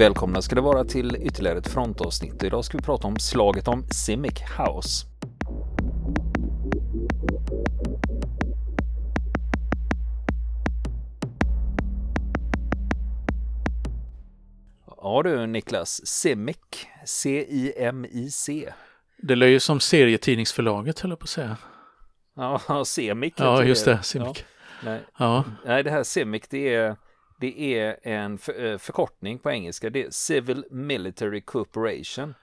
Välkomna ska det vara till ytterligare ett frontavsnitt. Idag ska vi prata om slaget om Simic House. Ja du Niklas, Simic, C-I-M-I-C. Det lär ju som serietidningsförlaget höll jag på att säga. Ja, Semic. Ja, just det, Simic. Ja, nej. Ja, nej, det här Simic det är, det är en eh, förkortning på engelska. Det är Civil Military Cooperation.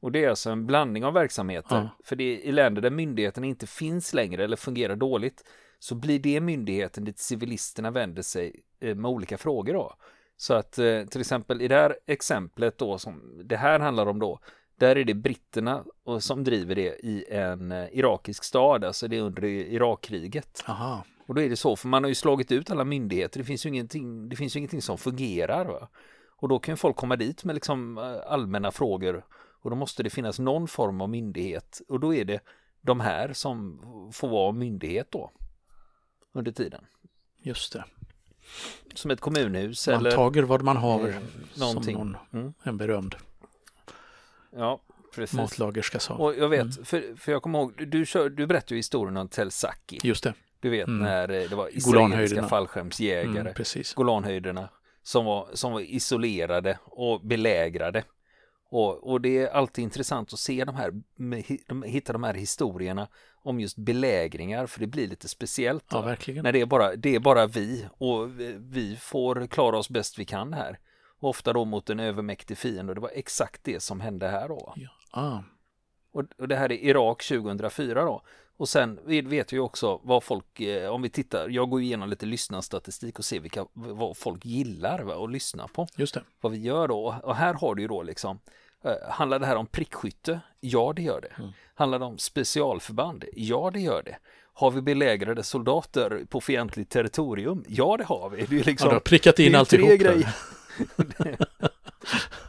Och det är alltså en blandning av verksamheter. Ja. För det är i länder där myndigheten inte finns längre eller fungerar dåligt så blir det myndigheten dit civilisterna vänder sig eh, med olika frågor då. Så att eh, till exempel i det här exemplet då som det här handlar om då där är det britterna som driver det i en irakisk stad, alltså det är under Irakkriget. aha. Och då är det så, för man har ju slagit ut alla myndigheter, det finns ju ingenting, det finns ju ingenting som fungerar. Va? Och då kan ju folk komma dit med liksom eh, allmänna frågor och då måste det finnas någon form av myndighet och då är det de här som får vara myndighet då under tiden. Just det. Som ett kommunhus Man eller tager vad man har eh, någonting. som någon, Mm. en berömd Ja, precis. matlagerska sa. Och jag vet, Mm. för, för jag kommer ihåg, du, kör, du berättade ju historien om Telsaki. Just det, Du vet Mm. när det var israeliska fallskärmsjägare, mm, precis. Golanhöjderna, som var, som var isolerade och belägrade. Och, och det är alltid intressant att se de här, hitta de här historierna om just belägringar, för det blir lite speciellt. Ja, verkligen. När det är, bara, det är bara vi och vi, vi får klara oss bäst vi kan här. Och ofta då mot en övermäktig fiende och det var exakt det som hände här då. Ja. Ah, Och, och det här är Irak 2004 då. Och sen vet vi också vad folk, eh, om vi tittar, jag går igenom lite lyssnarstatistik och ser vilka, vad folk gillar va, att lyssna på. just det. Vad vi gör då. Och här har du ju då liksom, eh, handlar det här om prickskytte? Ja, det gör det. Mm. Handlar det om specialförband? Ja, det gör det. Har vi belägrade soldater på fientligt territorium? Ja, det har vi. Det är liksom, Ja, du har prickat in alltihop. grejer.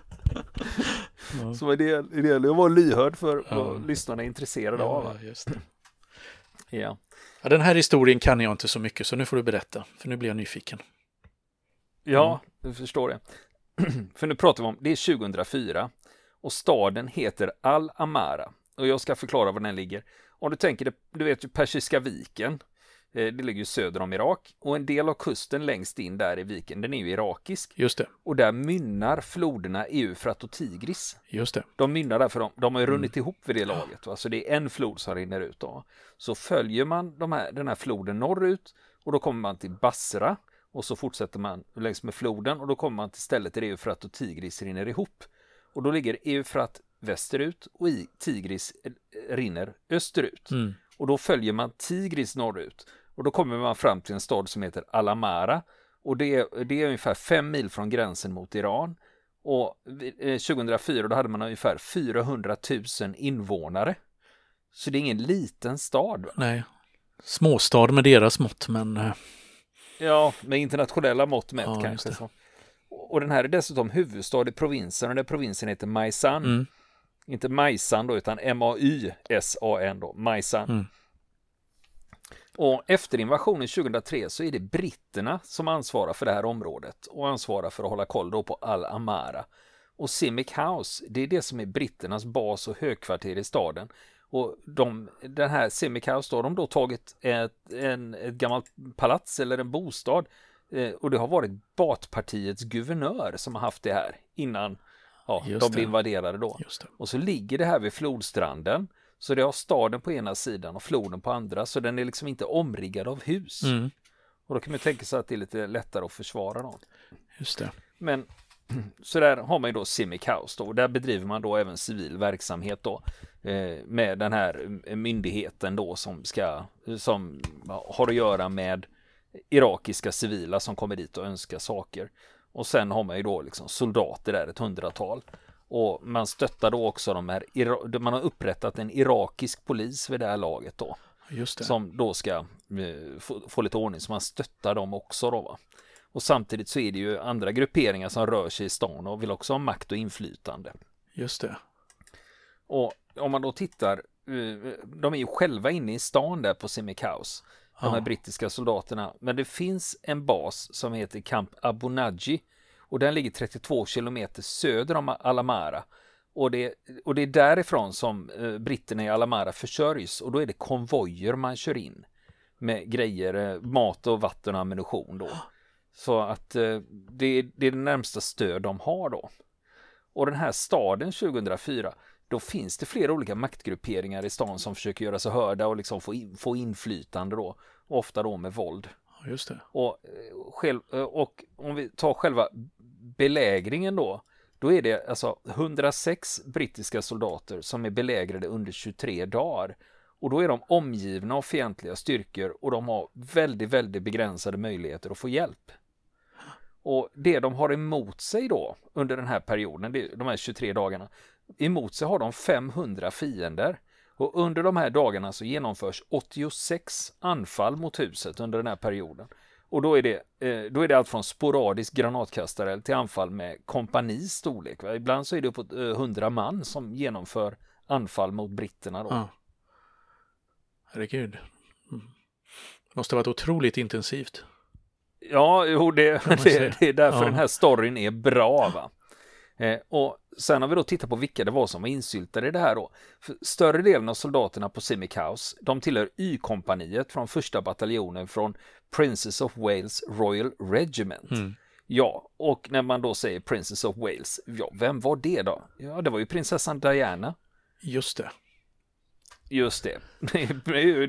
Ja. Så det, det gäller att vara lyhörd för Ja. vad lyssnarna är intresserade av. Ja, just det. Ja. Ja, den här historien kan jag inte så mycket, så nu får du berätta, för nu blir jag nyfiken. Ja, du förstår det. För nu pratar vi om, det är 2004 och staden heter Al-Amara och jag ska förklara var den ligger. Om du tänker du vet ju Persiska viken, det ligger ju söder om Irak och en del av kusten längst in där i viken, den är ju irakisk Just det, och där mynnar floderna Eufrat och Tigris. just det. De mynnar där för de, de har ju Mm. runnit ihop vid det laget. Va? Så det är en flod som rinner ut. Då. Så följer man de här, den här floden norrut och då kommer man till Basra och så fortsätter man längs med floden och då kommer man till stället där Eufrat och Tigris rinner ihop. Och då ligger Eufrat västerut och i Tigris eh, rinner österut. Mm. Och då följer man Tigris norrut och då kommer man fram till en stad som heter Alamara och det är, det är ungefär fem mil från gränsen mot Iran. Och vid- eh, 2004 då hade man ungefär 400 000 invånare. Så det är ingen liten stad. Nej, småstad med deras mått, men eh, Ja, med internationella mått mätt Ja, kanske. Så. Och den här är dessutom huvudstad i provinsen och den provinsen heter Maisan. mm, Inte Majsan då utan M-A-Y-S-A-N då, Majsan. Mm. Och efter invasionen 2003 så är det britterna som ansvarar för det här området och ansvarar för att hålla koll då på Al-Amara. Och Simic House, det är det som är britternas bas och högkvarter i staden. Och de, den här Simic House då har de då tagit ett, en, ett gammalt palats eller en bostad eh, och det har varit Batpartiets guvernör som har haft det här innan ja, Just de blev invaderade då. Och så ligger det här vid flodstranden. Så det har staden på ena sidan och floden på andra. Så den är liksom inte omriggad av hus. Mm, Och då kan man tänka sig att det är lite lättare att försvara dem. just det. Men så där har man ju då Simic House då. Och där bedriver man då även civil verksamhet då. Eh, med den här eh, myndigheten då som ska, som har att göra med irakiska civila som kommer dit och önskar saker. Och sen har man ju då liksom soldater där, ett hundratal. Och man stöttar då också de här, man har upprättat en irakisk polis vid det här laget då. Som då ska eh, få, få lite ordning, så man stöttar dem också då va. Och samtidigt så är det ju andra grupperingar som rör sig i stan och vill också ha makt och inflytande. Just det. Och om man då tittar, eh, de är ju själva inne i stan där på Simic House, de här Ja. brittiska soldaterna. Men det finns en bas som heter Camp Abu Naji och den ligger 32 kilometer söder om Alamara. Och det, och det är därifrån som eh, britterna i Alamara försörjs och då är det konvojer man kör in med grejer, eh, mat och vatten och ammunition då. Så att eh, det, det är det närmsta stöd de har då. Och den här staden 2004, då finns det flera olika maktgrupperingar i stan som försöker göra sig hörda och liksom få, in, få inflytande då. Ofta då med våld. Just det. Och, själv, och om vi tar själva belägringen då, då är det alltså 106 brittiska soldater som är belägrade under 23 dagar. Och då är de omgivna av fientliga styrkor och de har väldigt, väldigt begränsade möjligheter att få hjälp. Och det de har emot sig då under den här perioden, de här 23 dagarna, emot sig har de 500 fiender. Och under de här dagarna så genomförs 86 anfall mot huset under den här perioden. Och då är det, eh, då är det allt från sporadisk granatkastare till anfall med kompanis storlek. Ibland så är det uppåt 100 man som genomför anfall mot britterna. Då. Ja. Herregud. Mm. Det måste ha varit otroligt intensivt. Ja, jo, det, det, det är därför ja. den här storyn är bra. Va? Eh, och sen har vi då tittat på vilka det var som var insyltade i det här då. För större delen av soldaterna på Simic House, de tillhör Y-kompaniet från första bataljonen från Princess of Wales Royal Regiment. Mm. Ja, och när man då säger Princess of Wales, ja, vem var det då? Ja, det var ju prinsessan Diana. Just det. Just det.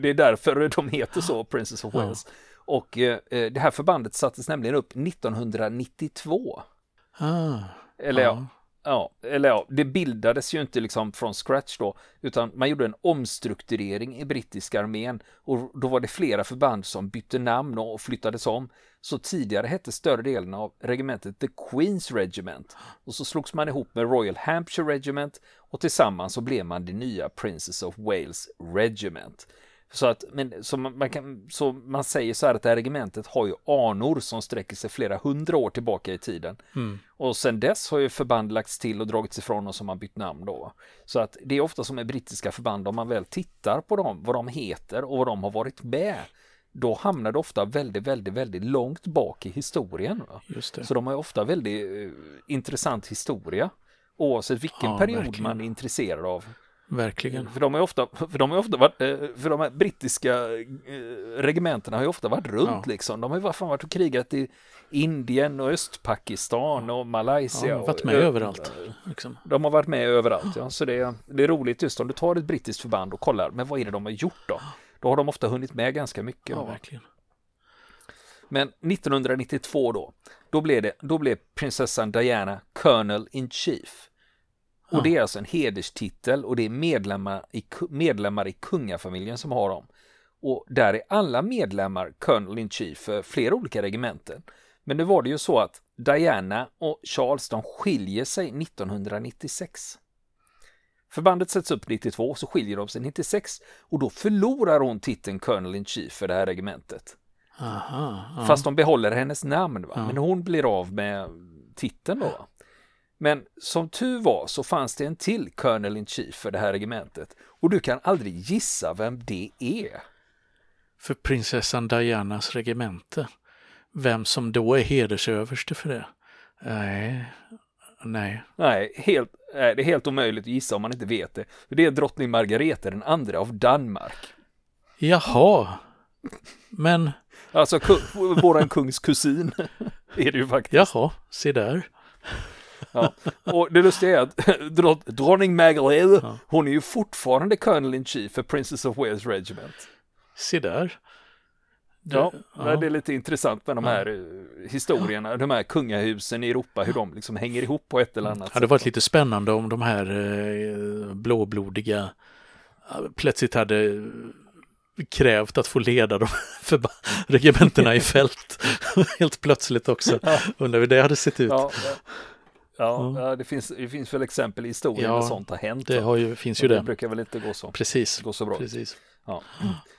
Det är därför de heter så, Princess of Wales. Ja. Och eh, det här förbandet sattes nämligen upp 1992. Ah, Eller ja ja. eller ja, det bildades ju inte liksom från scratch då, utan man gjorde en omstrukturering i brittiska armén och då var det flera förband som bytte namn och flyttades om. Så tidigare hette större delen av regementet The Queen's Regiment och så slogs man ihop med Royal Hampshire Regiment och tillsammans så blev man det nya Princess of Wales Regiment. Så att, men, så man, kan, så man säger så här att det här regementet har ju anor som sträcker sig flera hundra år tillbaka i tiden. Mm. Och sen dess har ju förband lagts till och dragits ifrån och som har bytt namn då. Så att det är ofta som med brittiska förband, om man väl tittar på dem, vad de heter och vad de har varit med, då hamnar det ofta väldigt, väldigt, väldigt långt bak i historien. Så de har ofta väldigt uh, intressant historia, oavsett vilken ja, period verkligen. man är intresserad av. Verkligen. För de har ofta, för de har ofta varit, eh, för de här brittiska eh, regementena har ju ofta varit runt ja. liksom. De har ju fan varit och krigat i Indien och Östpakistan och Malaysia. Ja, varit med och, överallt. Liksom. De har varit med överallt, ja. Så det är, det är roligt just om du tar ett brittiskt förband och kollar, men vad är det de har gjort då? Då har de ofta hunnit med ganska mycket. Ja, verkligen. Men 1992 då, då blev, det, då blev prinsessan Diana Colonel in Chief. Och det är alltså en hederstitel och det är medlemmar i, medlemmar i kungafamiljen som har dem. Och där är alla medlemmar Colonel in Chief för flera olika regementen. Men nu var det ju så att Diana och Charles de skiljer sig 1996. Förbandet sätts upp 92 så skiljer de sig 96 och då förlorar hon titeln Colonel in Chief för det här regementet. Aha, aha. Fast de behåller hennes namn. Va? Men hon blir av med titeln då. Men som tur var så fanns det en till Colonel in Chief för det här regementet och du kan aldrig gissa vem det är. För prinsessan Dianas regemente. Vem som då är hedersöverste för det? Nej, nej. Nej, helt, det är helt omöjligt att gissa om man inte vet det. För det är drottning Margareta den andra av Danmark. Jaha, men... Alltså våran kungs kusin är det ju faktiskt. Jaha, se där. Ja. Och det lustiga är att dronning Margaret, ja. hon är ju fortfarande Colonel in Chief för Princess of Wales Regiment. Se där. Det, ja, ja, det är lite intressant med de här ja. historierna, de här kungahusen i Europa, hur de liksom hänger ihop på ett eller annat sätt. Det hade varit lite spännande om de här eh, blåblodiga plötsligt hade krävt att få leda de regementena i fält helt plötsligt också. Ja. Undrar hur det hade sett ut. Ja, Ja, ja det, finns, det finns väl exempel i historien ja, där sånt har hänt. Det har ju, finns ju det. Det brukar väl inte gå så, Precis. gå så bra. Precis. Ja.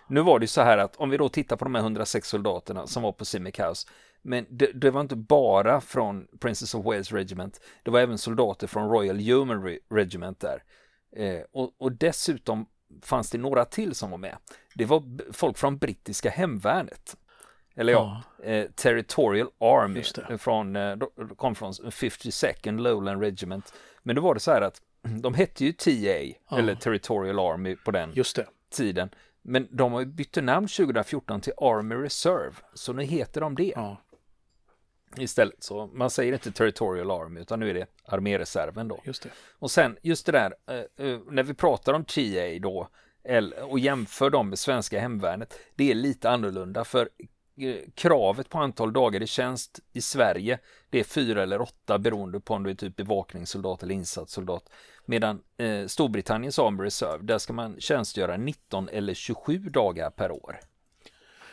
Nu var det ju så här att om vi då tittar på de här 106 soldaterna som var på House, men det, det, var inte bara från Princess of Wales Regiment, det var även soldater från Royal Human Regiment där. Eh, och, och dessutom fanns det några till som var med. Det var folk från brittiska hemvärnet. Eller ja, eh, Territorial Army från, eh, kom från 52nd Lowland Regiment. Men då var det så här att de hette ju TA, eller Territorial Army på den tiden. Men de har ju bytt namn 2014 till Army Reserve, så nu heter de det Ja, istället. Så man säger inte Territorial Army, utan nu är det arméreserven då. just det. Och sen just det där, eh, eh, när vi pratar om TA då, och jämför dem med svenska hemvärnet, det är lite annorlunda för kravet på antal dagar i tjänst i Sverige, det är fyra eller åtta beroende på om du är typ bevakningssoldat eller insatssoldat. Medan eh, Storbritanniens Army Reserve, där ska man tjänstgöra 19 eller 27 dagar per år.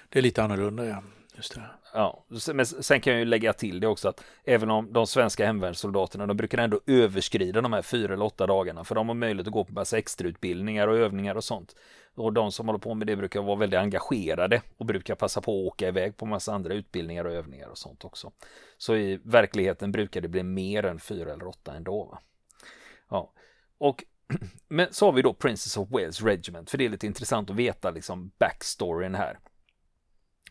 Det är lite annorlunda, ja. Just det. Ja, men sen kan jag ju lägga till det också att även om de svenska hemvärnssoldaterna, de brukar ändå överskrida de här fyra eller åtta dagarna, för de har möjlighet att gå på massa extrautbildningar och övningar och sånt. Och de som håller på med det brukar vara väldigt engagerade och brukar passa på att åka iväg på massa andra utbildningar och övningar och sånt också. Så i verkligheten brukar det bli mer än fyra eller åtta ändå. Va? Ja, och men så har vi då Princess of Wales Regiment, för det är lite intressant att veta liksom backstoryn här.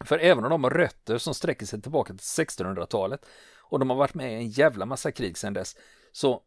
För även om de har rötter som sträcker sig tillbaka till 1600-talet och de har varit med i en jävla massa krig sedan dess, så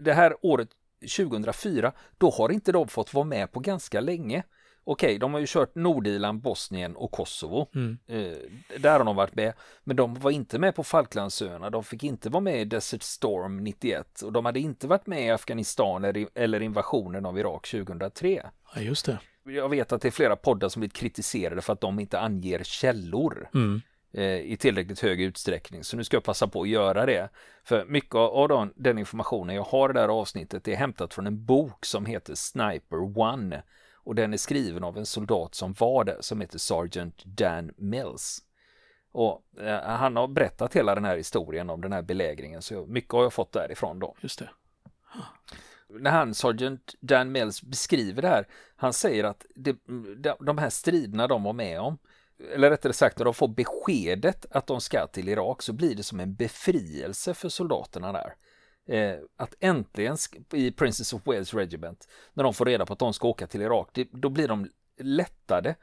det här året 2004, då har inte de fått vara med på ganska länge. Okej, de har ju kört Nordirland, Bosnien och Kosovo. Mm. Eh, där har de varit med, men de var inte med på Falklandsöarna. De fick inte vara med i Desert Storm 91 och de hade inte varit med i Afghanistan eller, invasionen av Irak 2003 Ja, just det. jag vet att det är flera poddar som blivit kritiserade för att de inte anger källor Mm. eh, i tillräckligt hög utsträckning. Så nu ska jag passa på att göra det. För mycket av den informationen jag har i det här avsnittet är hämtat från en bok som heter Sniper One. Och den är skriven av en soldat som var där som heter Sergeant Dan Mills. Och eh, han har berättat hela den här historien om den här belägringen. Så mycket har jag fått därifrån då Just det. när han, Sergeant Dan Mills, beskriver det här, han säger att det, de, de här striderna de var med om, eller rättare sagt när de får beskedet att de ska till Irak så blir det som en befrielse för soldaterna där. Eh, att äntligen i Princess of Wales Regiment, när de får reda på att de ska åka till Irak, det, då blir de lättade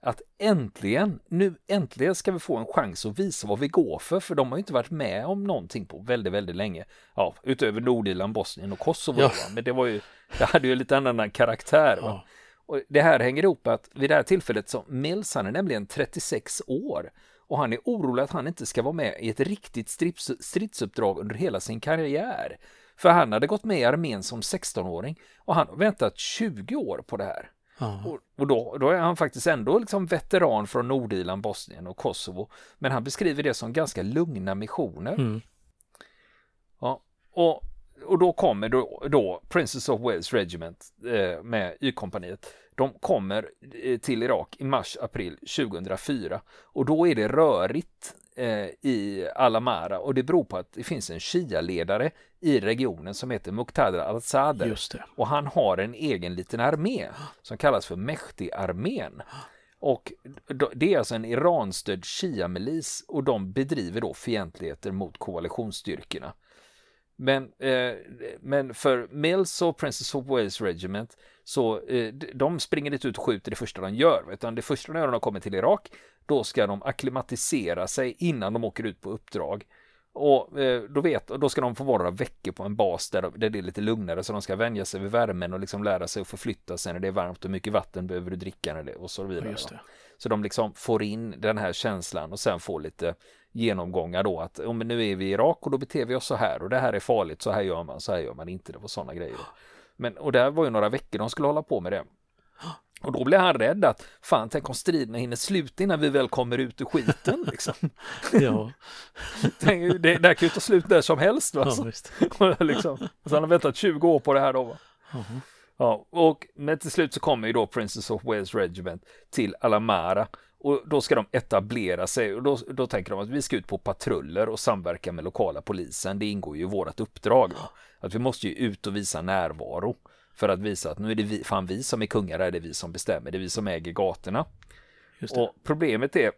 att äntligen, nu äntligen ska vi få en chans att visa vad vi går för, för de har ju inte varit med om någonting på väldigt, väldigt länge. Ja, utöver Nordirland, Bosnien och Kosovo, Ja. men det var ju, det hade ju lite annan karaktär. Ja. Och det här hänger ihop att vid det här tillfället så Mills, han är nämligen 36 år och han är orolig att han inte ska vara med i ett riktigt strids, stridsuppdrag under hela sin karriär. För han hade gått med i armén som 16-åring och han har väntat 20 år på det här. Ja. Och, och då, då är han faktiskt ändå liksom veteran från Nordirland, Bosnien och Kosovo. Men han beskriver det som ganska lugna missioner. Mm. Ja, och, och då kommer då, då Princess of Wales Regiment eh, med Y-kompaniet. De kommer eh, till Irak i mars-april 2004 och då är det rörigt eh, i Alamara och det beror på att det finns en Shia-ledare i regionen som heter Muqtada al-Sadr och han har en egen liten armé som kallas för Mehdi-armén. Och det är alltså en Iran-stödd Shia-milis och de bedriver då fientligheter mot koalitionsstyrkorna. Men, eh, men för Mills och Princess of Wales Regiment så eh, de springer inte ut och skjuter det första de gör utan det första de gör när de kommer till Irak då ska de akklimatisera sig innan de åker ut på uppdrag. Och eh, då, vet, då ska de få vara veckor på en bas där, där det är lite lugnare så de ska vänja sig vid värmen och liksom lära sig att förflytta sig när det är varmt och mycket vatten behöver du dricka när det, och så vidare. Ja. Så de liksom får in den här känslan och sen får lite genomgångar då att om nu är vi i Irak och då beter vi oss så här och det här är farligt, så här gör man, så här gör man inte, det var sådana grejer. Men, och det var ju några veckor de skulle hålla på med det. Och då blev han rädd att fan, tänk om striderna hinner sluta innan vi väl kommer ut ur skiten liksom. Ja, Tänk, det, det här kan ju ta slut där som helst va. ja liksom. så han har väntat 20 år på det här då va. Mhm. Ja, och men till slut så kommer ju då Princess of Wales Regiment till Alamara och då ska de etablera sig och då, då tänker de att vi ska ut på patruller och samverka med lokala polisen. Det ingår ju i vårt uppdrag. Va? Att vi måste ju ut och visa närvaro för att visa att nu är det vi, fan vi som är kungar, är det vi som bestämmer, det är vi som äger gatorna. Det. Och problemet är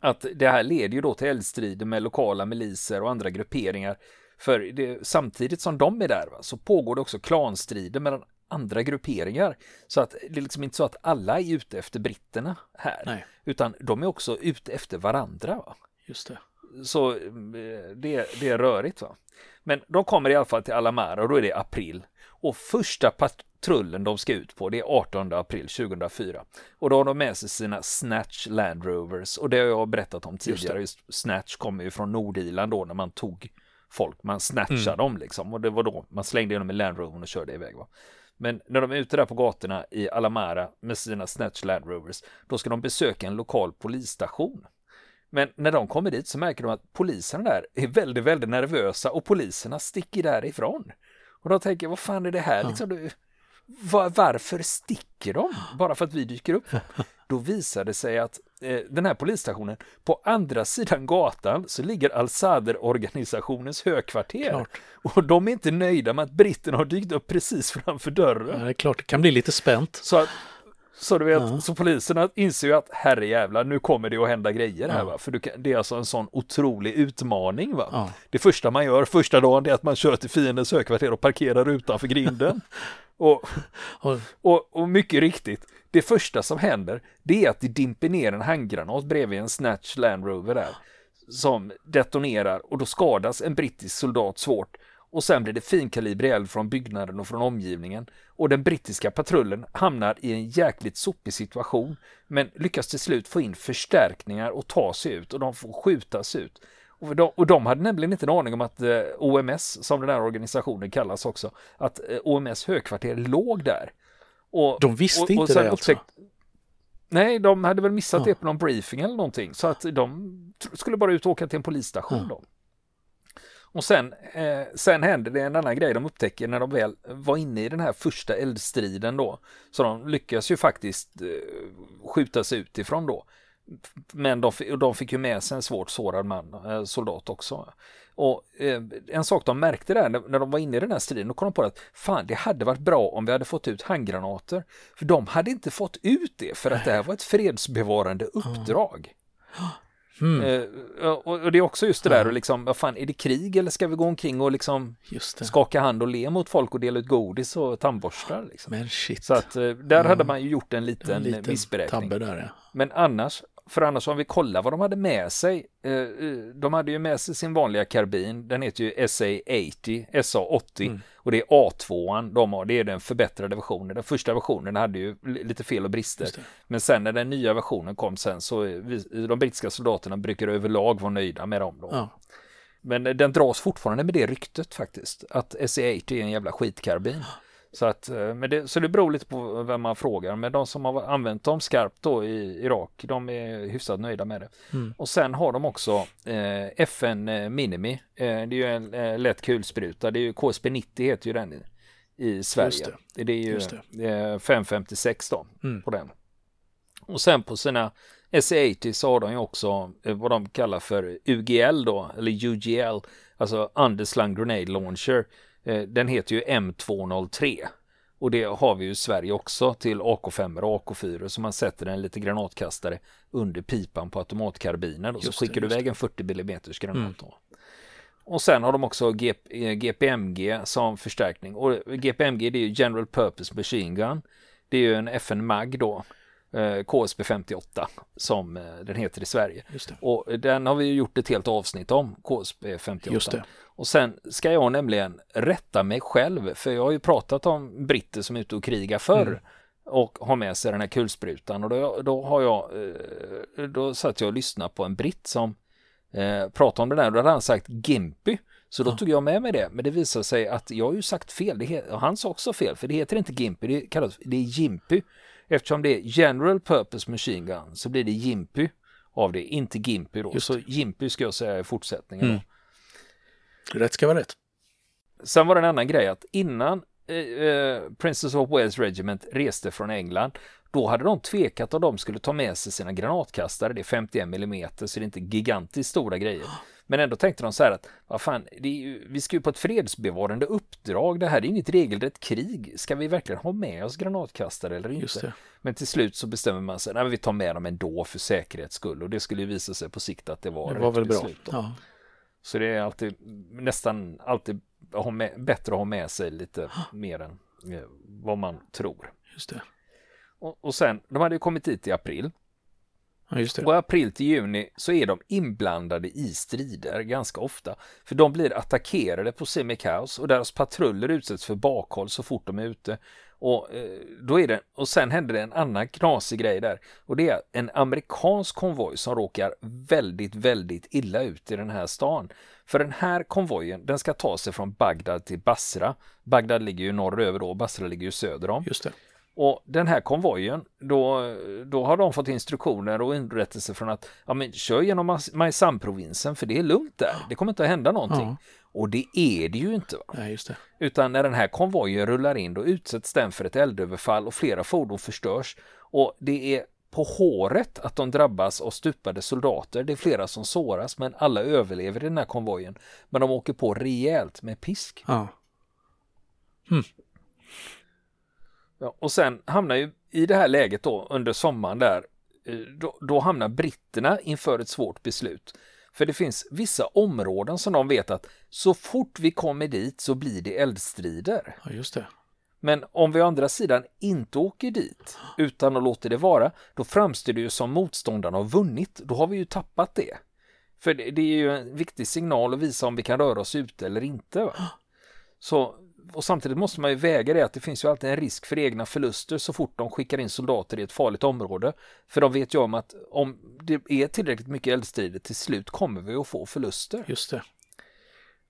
att det här leder ju då till eldstrider med lokala miliser och andra grupperingar. För det, samtidigt som de är där va, så pågår det också klanstrider mellan andra grupperingar. Så att det är liksom inte så att alla är ute efter britterna här, Nej. utan de är också ute efter varandra. Va? Just det. Så eh, det, det är rörigt. Va? Men de kommer i alla fall till Alamara och då är det april. Och första patrullen de ska ut på det är 18 april 2004. Och då har de med sig sina Snatch Land Rovers och det har jag berättat om tidigare. Just Snatch kommer ju från Nordirland då när man tog folk, man snatchade mm. dem liksom och det var då man slängde dem i Land Rovern och körde iväg. Va? Men när de är ute där på gatorna i Alamara med sina Snatch Land Rovers, då ska de besöka en lokal polisstation. Men när de kommer dit så märker de att poliserna där är väldigt, väldigt nervösa och poliserna sticker därifrån. Och då tänker jag, vad fan är det här? Liksom, var, varför sticker de? Bara för att vi dyker upp? Då visar det sig att den här polisstationen, på andra sidan gatan så ligger Al-Sadr-organisationens högkvarter. Klart. Och de är inte nöjda med att britterna har dykt upp precis framför dörren. Ja, det är klart, det kan bli lite spänt. Så att, så du vet, ja. så poliserna inser ju att herrejävlar, nu kommer det att hända grejer här ja. va. För kan, det är alltså en sån otrolig utmaning va. Ja. Det första man gör första dagen är att man kör till fiendens högkvarter och parkerar utanför grinden. och, och, och mycket riktigt, det första som händer, det är att det dimper ner en handgranat bredvid en Snatch Land Rover där. Som detonerar och då skadas en brittisk soldat svårt och sen blir det finkalibrig eld från byggnaden och från omgivningen och den brittiska patrullen hamnar i en jäkligt sopig situation men lyckas till slut få in förstärkningar och ta sig ut och de får skjutas ut. Och de, och de hade nämligen inte en aning om att eh, OMS, som den här organisationen kallas också, att eh, OMS högkvarter låg där. Och, de visste och, och inte det alltså? Nej, de hade väl missat ja. det på någon briefing eller någonting, så att de skulle bara ut och åka till en polisstation ja. då. Och sen, eh, sen händer det en annan grej de upptäcker när de väl var inne i den här första eldstriden då. Så de lyckas ju faktiskt eh, skjuta sig utifrån då. Men de, de fick ju med sig en svårt sårad man, eh, soldat också. Och eh, en sak de märkte där när, de var inne i den här striden, då kom de på att fan, det hade varit bra om vi hade fått ut handgranater. För de hade inte fått ut det för att det här var ett fredsbevarande uppdrag. Mm. Och, det är också just det där, och liksom, vad fan, är det krig eller ska vi gå omkring och liksom skaka hand och le mot folk och dela ut godis och tandborstar? Liksom. Men shit. Så att där mm. hade man ju gjort en liten, en liten missberäkning. Där, ja. Men annars, för annars om vi kollar vad de hade med sig. Uh, de hade ju med sig sin vanliga karbin, den heter ju SA80, SA80 mm. och det är A2, de har, det är den förbättrade versionen. Den första versionen hade ju lite fel och brister. Men sen när den nya versionen kom sen så vi, de brittiska soldaterna brukar överlag vara nöjda med dem då. Ja. Men den dras fortfarande med det ryktet faktiskt, att SA80 är en jävla skitkarbin. Så, att, eh, men det, så det beror lite på vem man frågar. Men de som har använt dem skarpt då i Irak, de är hyfsat nöjda med det. Mm. Och sen har de också eh, FN eh, Minimi. Eh, det är ju en eh, lätt kulspruta. Det är ju KSP 90 heter ju den i, i Sverige. Det. det. är ju det. 556 då mm. på den. Och sen på sina SE80 så har de ju också eh, vad de kallar för UGL då, eller UGL, alltså Underslung Grenade Launcher. Eh, den heter ju M203 och det har vi ju i Sverige också till AK5 och AK4 så man sätter en liten granatkastare under pipan på automatkarbinen och så skickar du iväg en 40 mm granat. Mm. Och sen har de också GPMG eh, som förstärkning och GPMG det är ju General Purpose Machine Gun. Det är ju en FN MAG då KSB 58 som eh, den heter i Sverige. Och den har vi gjort ett helt avsnitt om, KSB 58. Och sen ska jag nämligen rätta mig själv, för jag har ju pratat om britter som är ute och krigar förr. Mm. och har med sig den här kulsprutan och då, då har jag eh, då satt jag och lyssnade på en britt som eh, pratade om det där och då hade han sagt Gimpy så då ja. tog jag med mig det, men det visade sig att jag har ju sagt fel, det och han sa också fel, för det heter inte Gimpy, det kallas, det är Gimpy. Eftersom det är General Purpose Machine Gun så blir det Jimpy av det, inte Gimpy då. Just. Så Jimpy ska jag säga i fortsättningen. Mm. Rätt ska vara rätt. Sen var det en annan grej att innan eh, eh, Princess of Wales Regiment reste från England då hade de tvekat om de skulle ta med sig sina granatkastare. Det är 51 mm så det är inte gigantiskt stora grejer. Men ändå tänkte de så här att vad fan, ju, vi ska ju på ett fredsbevarande uppdrag. Det här är inget regelrätt krig. Ska vi verkligen ha med oss granatkastare eller inte? Men till slut så bestämmer man sig, nej vi tar med dem ändå för säkerhets skull och det skulle ju visa sig på sikt att det var, det var väl beslut. Bra. Ja. Så det är alltid nästan alltid ha med, bättre att ha med sig lite mer än eh, vad man tror. Just det. Och, och sen, de hade ju kommit hit i april. Ja. Och april till juni så är de inblandade i strider ganska ofta. För de blir attackerade på Simic House och deras patruller utsätts för bakhåll så fort de är ute. Och, eh, då är det, och sen händer det en annan knasig grej där. Och det är en amerikansk konvoj som råkar väldigt, väldigt illa ut i den här stan. För den här konvojen, den ska ta sig från Bagdad till Basra. Bagdad ligger ju norröver då, Basra ligger ju söder om. Just det. Och den här konvojen, då, då har de fått instruktioner och underrättelser från att ja, men kör genom Maisan-provinsen för det är lugnt där. Det kommer inte att hända någonting. Ja. Och det är det ju inte. Va? Nej, det. Utan när den här konvojen rullar in då utsätts den för ett eldöverfall och flera fordon förstörs. Och det är på håret att de drabbas av stupade soldater. Det är flera som såras men alla överlever i den här konvojen. Men de åker på rejält med pisk. Ja. Ja, och sen hamnar ju i det här läget då under sommaren där, eh, då, då hamnar britterna inför ett svårt beslut. För det finns vissa områden som de vet att så fort vi kommer dit så blir det eldstrider. ja, just det. Men om vi å andra sidan inte åker dit utan att låta det vara, då framstår det ju som motståndarna har vunnit. Då har vi ju tappat det. För det, det är ju en viktig signal att visa om vi kan röra oss ute eller inte. Va? Så, och samtidigt måste man ju väga det att det finns ju alltid en risk för egna förluster så fort de skickar in soldater i ett farligt område. För de vet ju om att om det är tillräckligt mycket eldstrider till slut kommer vi att få förluster. Just det.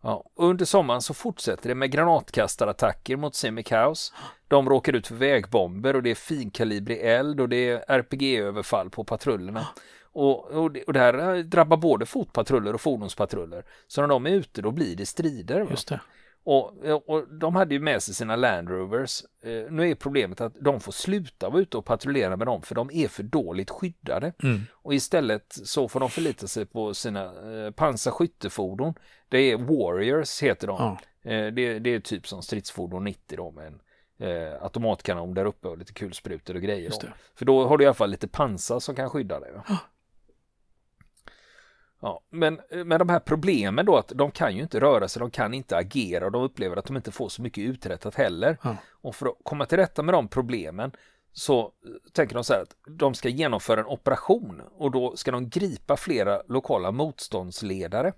Ja, under sommaren så fortsätter det med granatkastarattacker mot Simic House. De råkar ut för vägbomber och det är finkalibrig eld och det är RPG-överfall på patrullerna. Och, och, det, och det här drabbar både fotpatruller och fordonspatruller. Så när de är ute då blir det strider. Va? Just det. Och, och de hade ju med sig sina Land Rovers. Eh, nu är problemet att de får sluta vara ute och patrullera med dem för de är för dåligt skyddade. Mm. Och istället så får de förlita sig på sina eh, pansarskyttefordon. Det är Warriors heter de. Ja. Eh, det, det är typ som stridsfordon 90 då med en eh, automatkanon där uppe och lite kulsprutor och grejer. Då. För då har du i alla fall lite pansar som kan skydda dig. Ja, men med de här problemen då att de kan ju inte röra sig, de kan inte agera och de upplever att de inte får så mycket uträttat heller. Ja. Och för att komma till rätta med de problemen så eh, tänker de så här att de ska genomföra en operation och då ska de gripa flera lokala motståndsledare.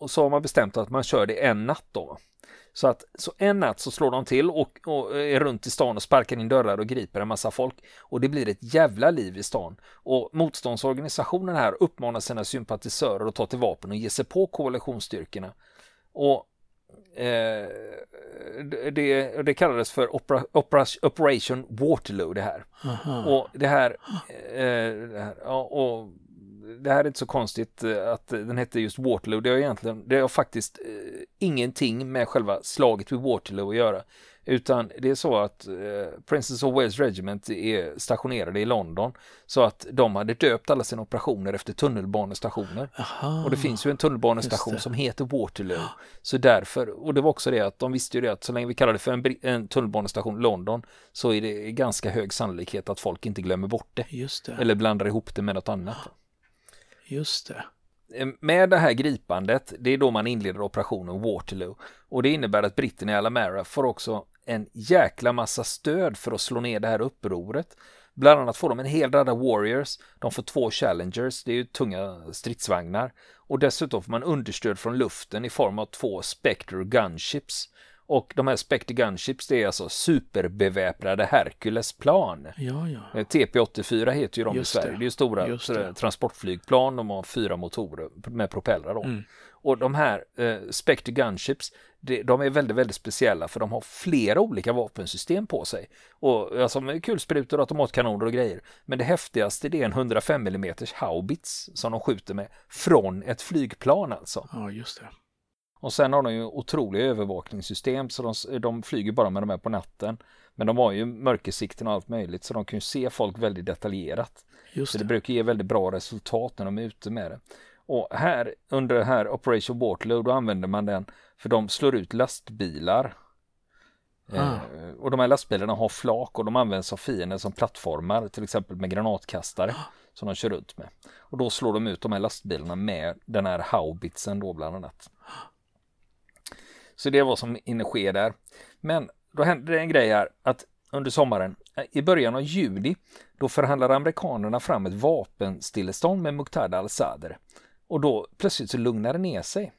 Och så har man bestämt att man kör det en natt då. Så att så en natt så slår de till och, och är runt i stan och sparkar in dörrar och griper en massa folk. Och det blir ett jävla liv i stan. Och motståndsorganisationen här uppmanar sina sympatisörer att ta till vapen och ge sig på koalitionsstyrkorna. Och eh, det, det kallades för opera, opera, Operation Waterloo det här. Aha. Och det här, eh, det här ja, och det här är inte så konstigt eh, att den hette just Waterloo. Det har egentligen, det har faktiskt eh, ingenting med själva slaget vid Waterloo att göra. Utan det är så att eh, Princess of Wales Regiment är stationerade i London. Så att de hade döpt alla sina operationer efter tunnelbanestationer. Aha. Och det finns ju en tunnelbanestation som heter Waterloo. Så därför, och det var också det att de visste ju det att så länge vi kallar det för en, en tunnelbanestation London så är det ganska hög sannolikhet att folk inte glömmer bort det. Det. Eller blandar ihop det med något annat. Just det. Ehm, med det här gripandet, det är då man inleder operationen Waterloo. Och det innebär att britterna i Alamara får också en jäkla massa stöd för att slå ner det här upproret. Bland annat får de en hel radda Warriors, de får två Challengers, det är ju tunga stridsvagnar. Och dessutom får man understöd från luften i form av två Spectre Gunships. Och de här Spectre Gunships, det är alltså superbeväpnade Hercules-plan. Ja, ja. Eh, TP-84 heter ju de Just i Sverige. det. Det är ju stora det. transportflygplan. De har fyra motorer med propellrar. Då. Mm. Och de här eh, Spectre Gunships, det, de är väldigt, väldigt speciella för de har flera olika vapensystem på sig. Och alltså med kulsprutor, automatkanoner och grejer. Men det häftigaste det är en 105 mm haubits som de skjuter med från ett flygplan alltså. Ja, just det. Och sen har de ju otroliga övervakningssystem så de, de flyger bara med de här på natten. Men de har ju mörkersikten och allt möjligt så de kan ju se folk väldigt detaljerat. Just Så det det. brukar ge väldigt bra resultat när de är ute med det. Och här under det här Operation Waterloo då använder man den för de slår ut lastbilar. Ah. Eh, och de här lastbilarna har flak och de används av fiender som plattformar till exempel med granatkastare som de kör runt med. Och då slår de ut de här lastbilarna med den här haubitsen då bland annat. Så det vad som hinner ske där. Men då hände det en grej här att under sommaren, i början av juli, då förhandlar amerikanerna fram ett vapenstillestånd med Muqtada al-Sadr. Och då plötsligt så lugnar det ner sig.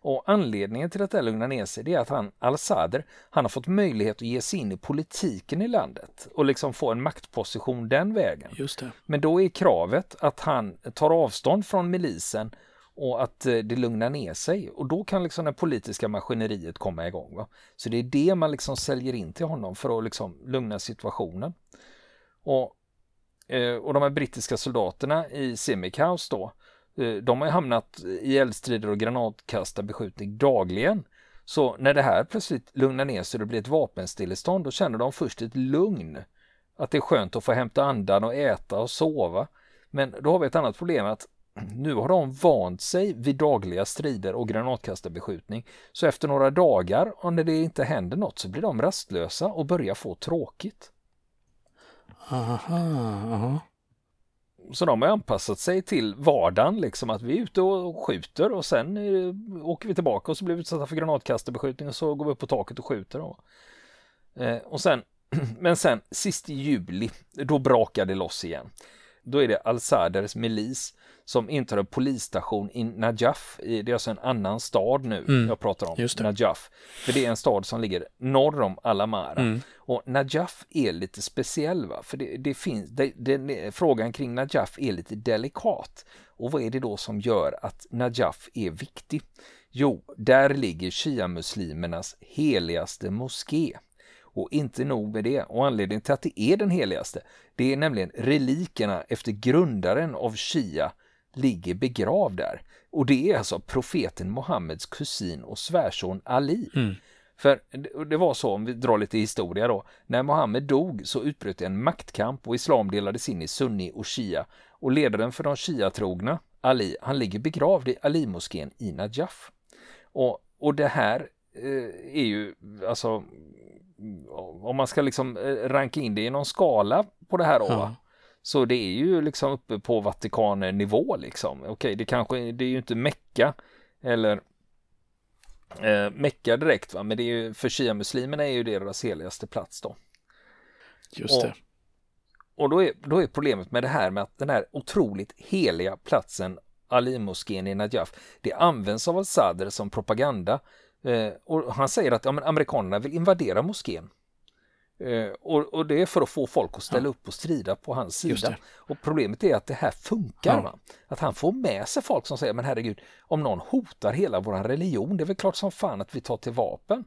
Och anledningen till att det lugnar ner sig det är att han, al-Sadr, han har fått möjlighet att ge sig in i politiken i landet och liksom få en maktposition den vägen. Just det. Men då är kravet att han tar avstånd från milisen och att eh, det lugnar ner sig och då kan liksom det politiska maskineriet komma igång. Va? Så det är det man liksom säljer in till honom för att liksom lugna situationen. Och, eh, och de här brittiska soldaterna i Simic då, eh, de har hamnat i eldstrider och granatkastarbeskjutning dagligen. Så när det här plötsligt lugnar ner sig och det blir ett vapenstillestånd, då känner de först ett lugn. Att det är skönt att få hämta andan och äta och sova. Men då har vi ett annat problem att nu har de vant sig vid dagliga strider och granatkastarbeskjutning. Så efter några dagar, och när det inte händer något, så blir de rastlösa och börjar få tråkigt. Aha, aha. Så de har anpassat sig till vardagen, liksom att vi är ute och skjuter och sen eh, åker vi tillbaka och så blir vi utsatta för granatkastarbeskjutning och så går vi upp på taket och skjuter. Då. Eh, och sen, men sen sist i juli, då brakar det loss igen. Då är det Al-Saders milis som intar en polisstation i Najaf. Det är alltså en annan stad nu Mm, jag pratar om. Najaf. För det är en stad som ligger norr om Alamara. Mm. Och Najaf är lite speciell, va? för det, det finns, det, det, frågan kring Najaf är lite delikat. Och vad är det då som gör att Najaf är viktig? Jo, där ligger shia-muslimernas heligaste moské. Och inte nog med det, och anledningen till att det är den heligaste, det är nämligen relikerna efter grundaren av Shia ligger begravd där. Och det är alltså profeten Muhammeds kusin och svärson Ali. Mm. För det- var så, om vi drar lite historia då, när Muhammed dog så utbröt en maktkamp och islam delades in i sunni och shia. Och ledaren för de shia-trogna, Ali, han ligger begravd i Ali-moskén i Najaf. Och, och det här eh, är ju, alltså, om man ska liksom eh, ranka in det i någon skala på det här då, va? Så det är ju liksom uppe på Vatikanen-nivå liksom. Okej, det kanske, det är ju inte Mecka eller eh, Mecka direkt va, men det är ju, för shia-muslimerna är ju deras heligaste plats då. Just det. Och då är, då är problemet med det här med att den här otroligt heliga platsen Ali-moskén i Najaf, det används av al-Sadr som propaganda. Eh, och han säger att ja, men amerikanerna vill invadera moskén. Eh, och, och det är för att få folk att ställa upp och strida på hans sida. Och problemet är att det här funkar. Ja. Att han får med sig folk som säger, men herregud, om någon hotar hela vår religion, det är väl klart som fan att vi tar till vapen.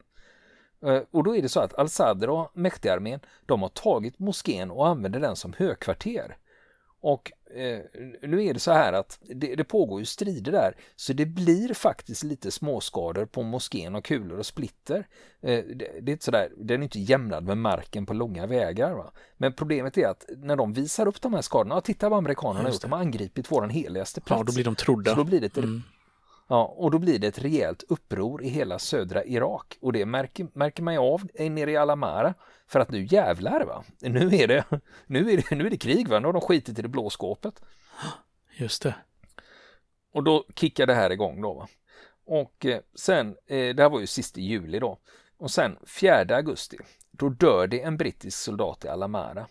Eh, Och då är det så att al-Sadr och Mehdi-armén, de har tagit moskén och använder den som högkvarter. Och eh, nu är det så här att det, det pågår ju strider där, så det blir faktiskt lite småskador på moskén och kulor och splitter. Eh, det, det är inte sådär, den är inte jämnad med marken på långa vägar. Va? Men problemet är att när de visar upp de här skadorna, ja, titta vad amerikanerna har gjort, de har angripit våran heligaste plats. Ja, då blir de trodda. Så då blir det ett, Mm. Ja, och då blir det ett rejält uppror i hela södra Irak och det märker, märker man ju av nere i Alamara för att nu jävlar va, nu är det, nu är det, nu är det krig va, nu har de skitit i det blå skåpet. Just det. Och då kickar det här igång då va. Och eh, sen, eh, det här var ju sista juli då, och sen 4 augusti, då dör det en brittisk soldat i Alamara.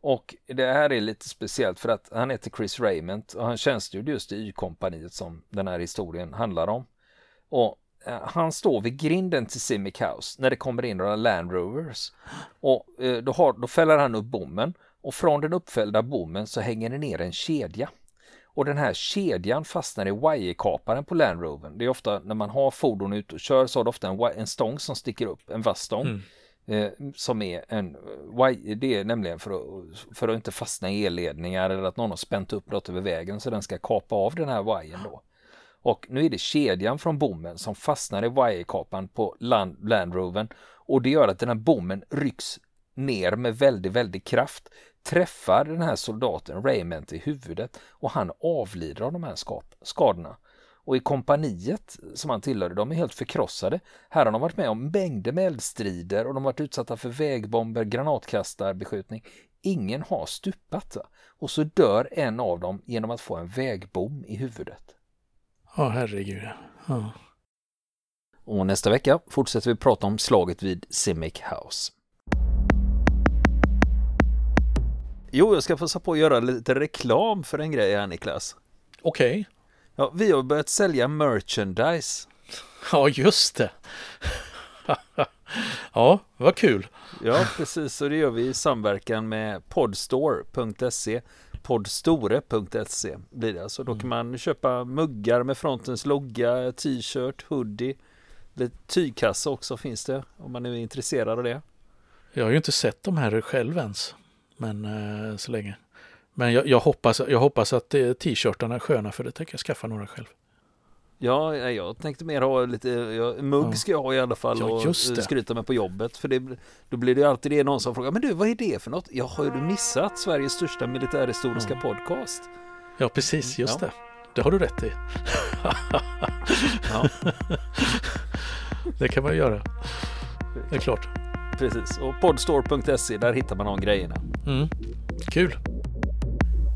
Och det här är lite speciellt för att han heter Chris Raymond och han tjänstgjorde just i Y-kompaniet som den här historien handlar om. Och eh, han står vid grinden till Simic House när det kommer in några Land Rovers. Och eh, då, har, då fäller han upp bommen och från den uppfällda bommen så hänger det ner en kedja. Och den här kedjan fastnar i wirekaparen på Land Rovern. Det är ofta när man har fordon ute och kör så har det ofta en, en stång som sticker upp, en vass stång. Mm. Eh, som är en eh, det är nämligen för att, för att inte fastna i elledningar eller att någon har spänt upp något över vägen så den ska kapa av den här wiren då. Och nu är det kedjan från bommen som fastnar i wirekaparen på Land, Landroven och det gör att den här bommen rycks ner med väldigt, väldigt kraft, träffar den här soldaten Raymond i huvudet och han avlider av de här skadorna. Och i kompaniet som han tillhörde, de är helt förkrossade. Här har de varit med om mängder med eldstrider och de har varit utsatta för vägbomber, granatkastarbeskjutning. Ingen har stupat. Va? Och så dör en av dem genom att få en vägbom i huvudet. Ja, herregud. Ja. Och nästa vecka fortsätter vi prata om slaget vid Simic House. Jo, jag ska passa på att göra lite reklam för en grej här Niklas. Okej. Okay. Ja, vi har börjat sälja merchandise. Ja, just det. ja, vad kul. Ja, precis. Och det gör vi i samverkan med podstore.se. Podstore.se blir det. Så då kan mm. man köpa muggar med frontens logga, t-shirt, hoodie. Lite tygkassa också finns det om man är intresserad av det. Jag har ju inte sett de här själv ens. Men eh, så länge. Men jag, jag, hoppas, jag hoppas att eh, t-shirtarna är sköna för det tänker jag skaffa några själv. Ja, jag tänkte mer ha lite, ja, mugg ska jag ha i alla fall ja, och skryta med på jobbet. För det, då blir det alltid det någon som frågar, men du vad är det för något? Jag har ju missat Sveriges största militärhistoriska ja. podcast. Ja, precis, just ja. det. Det har du rätt i. det kan man göra. Det är klart. Precis, och podstore.se, där hittar man de grejerna. Mm. Kul.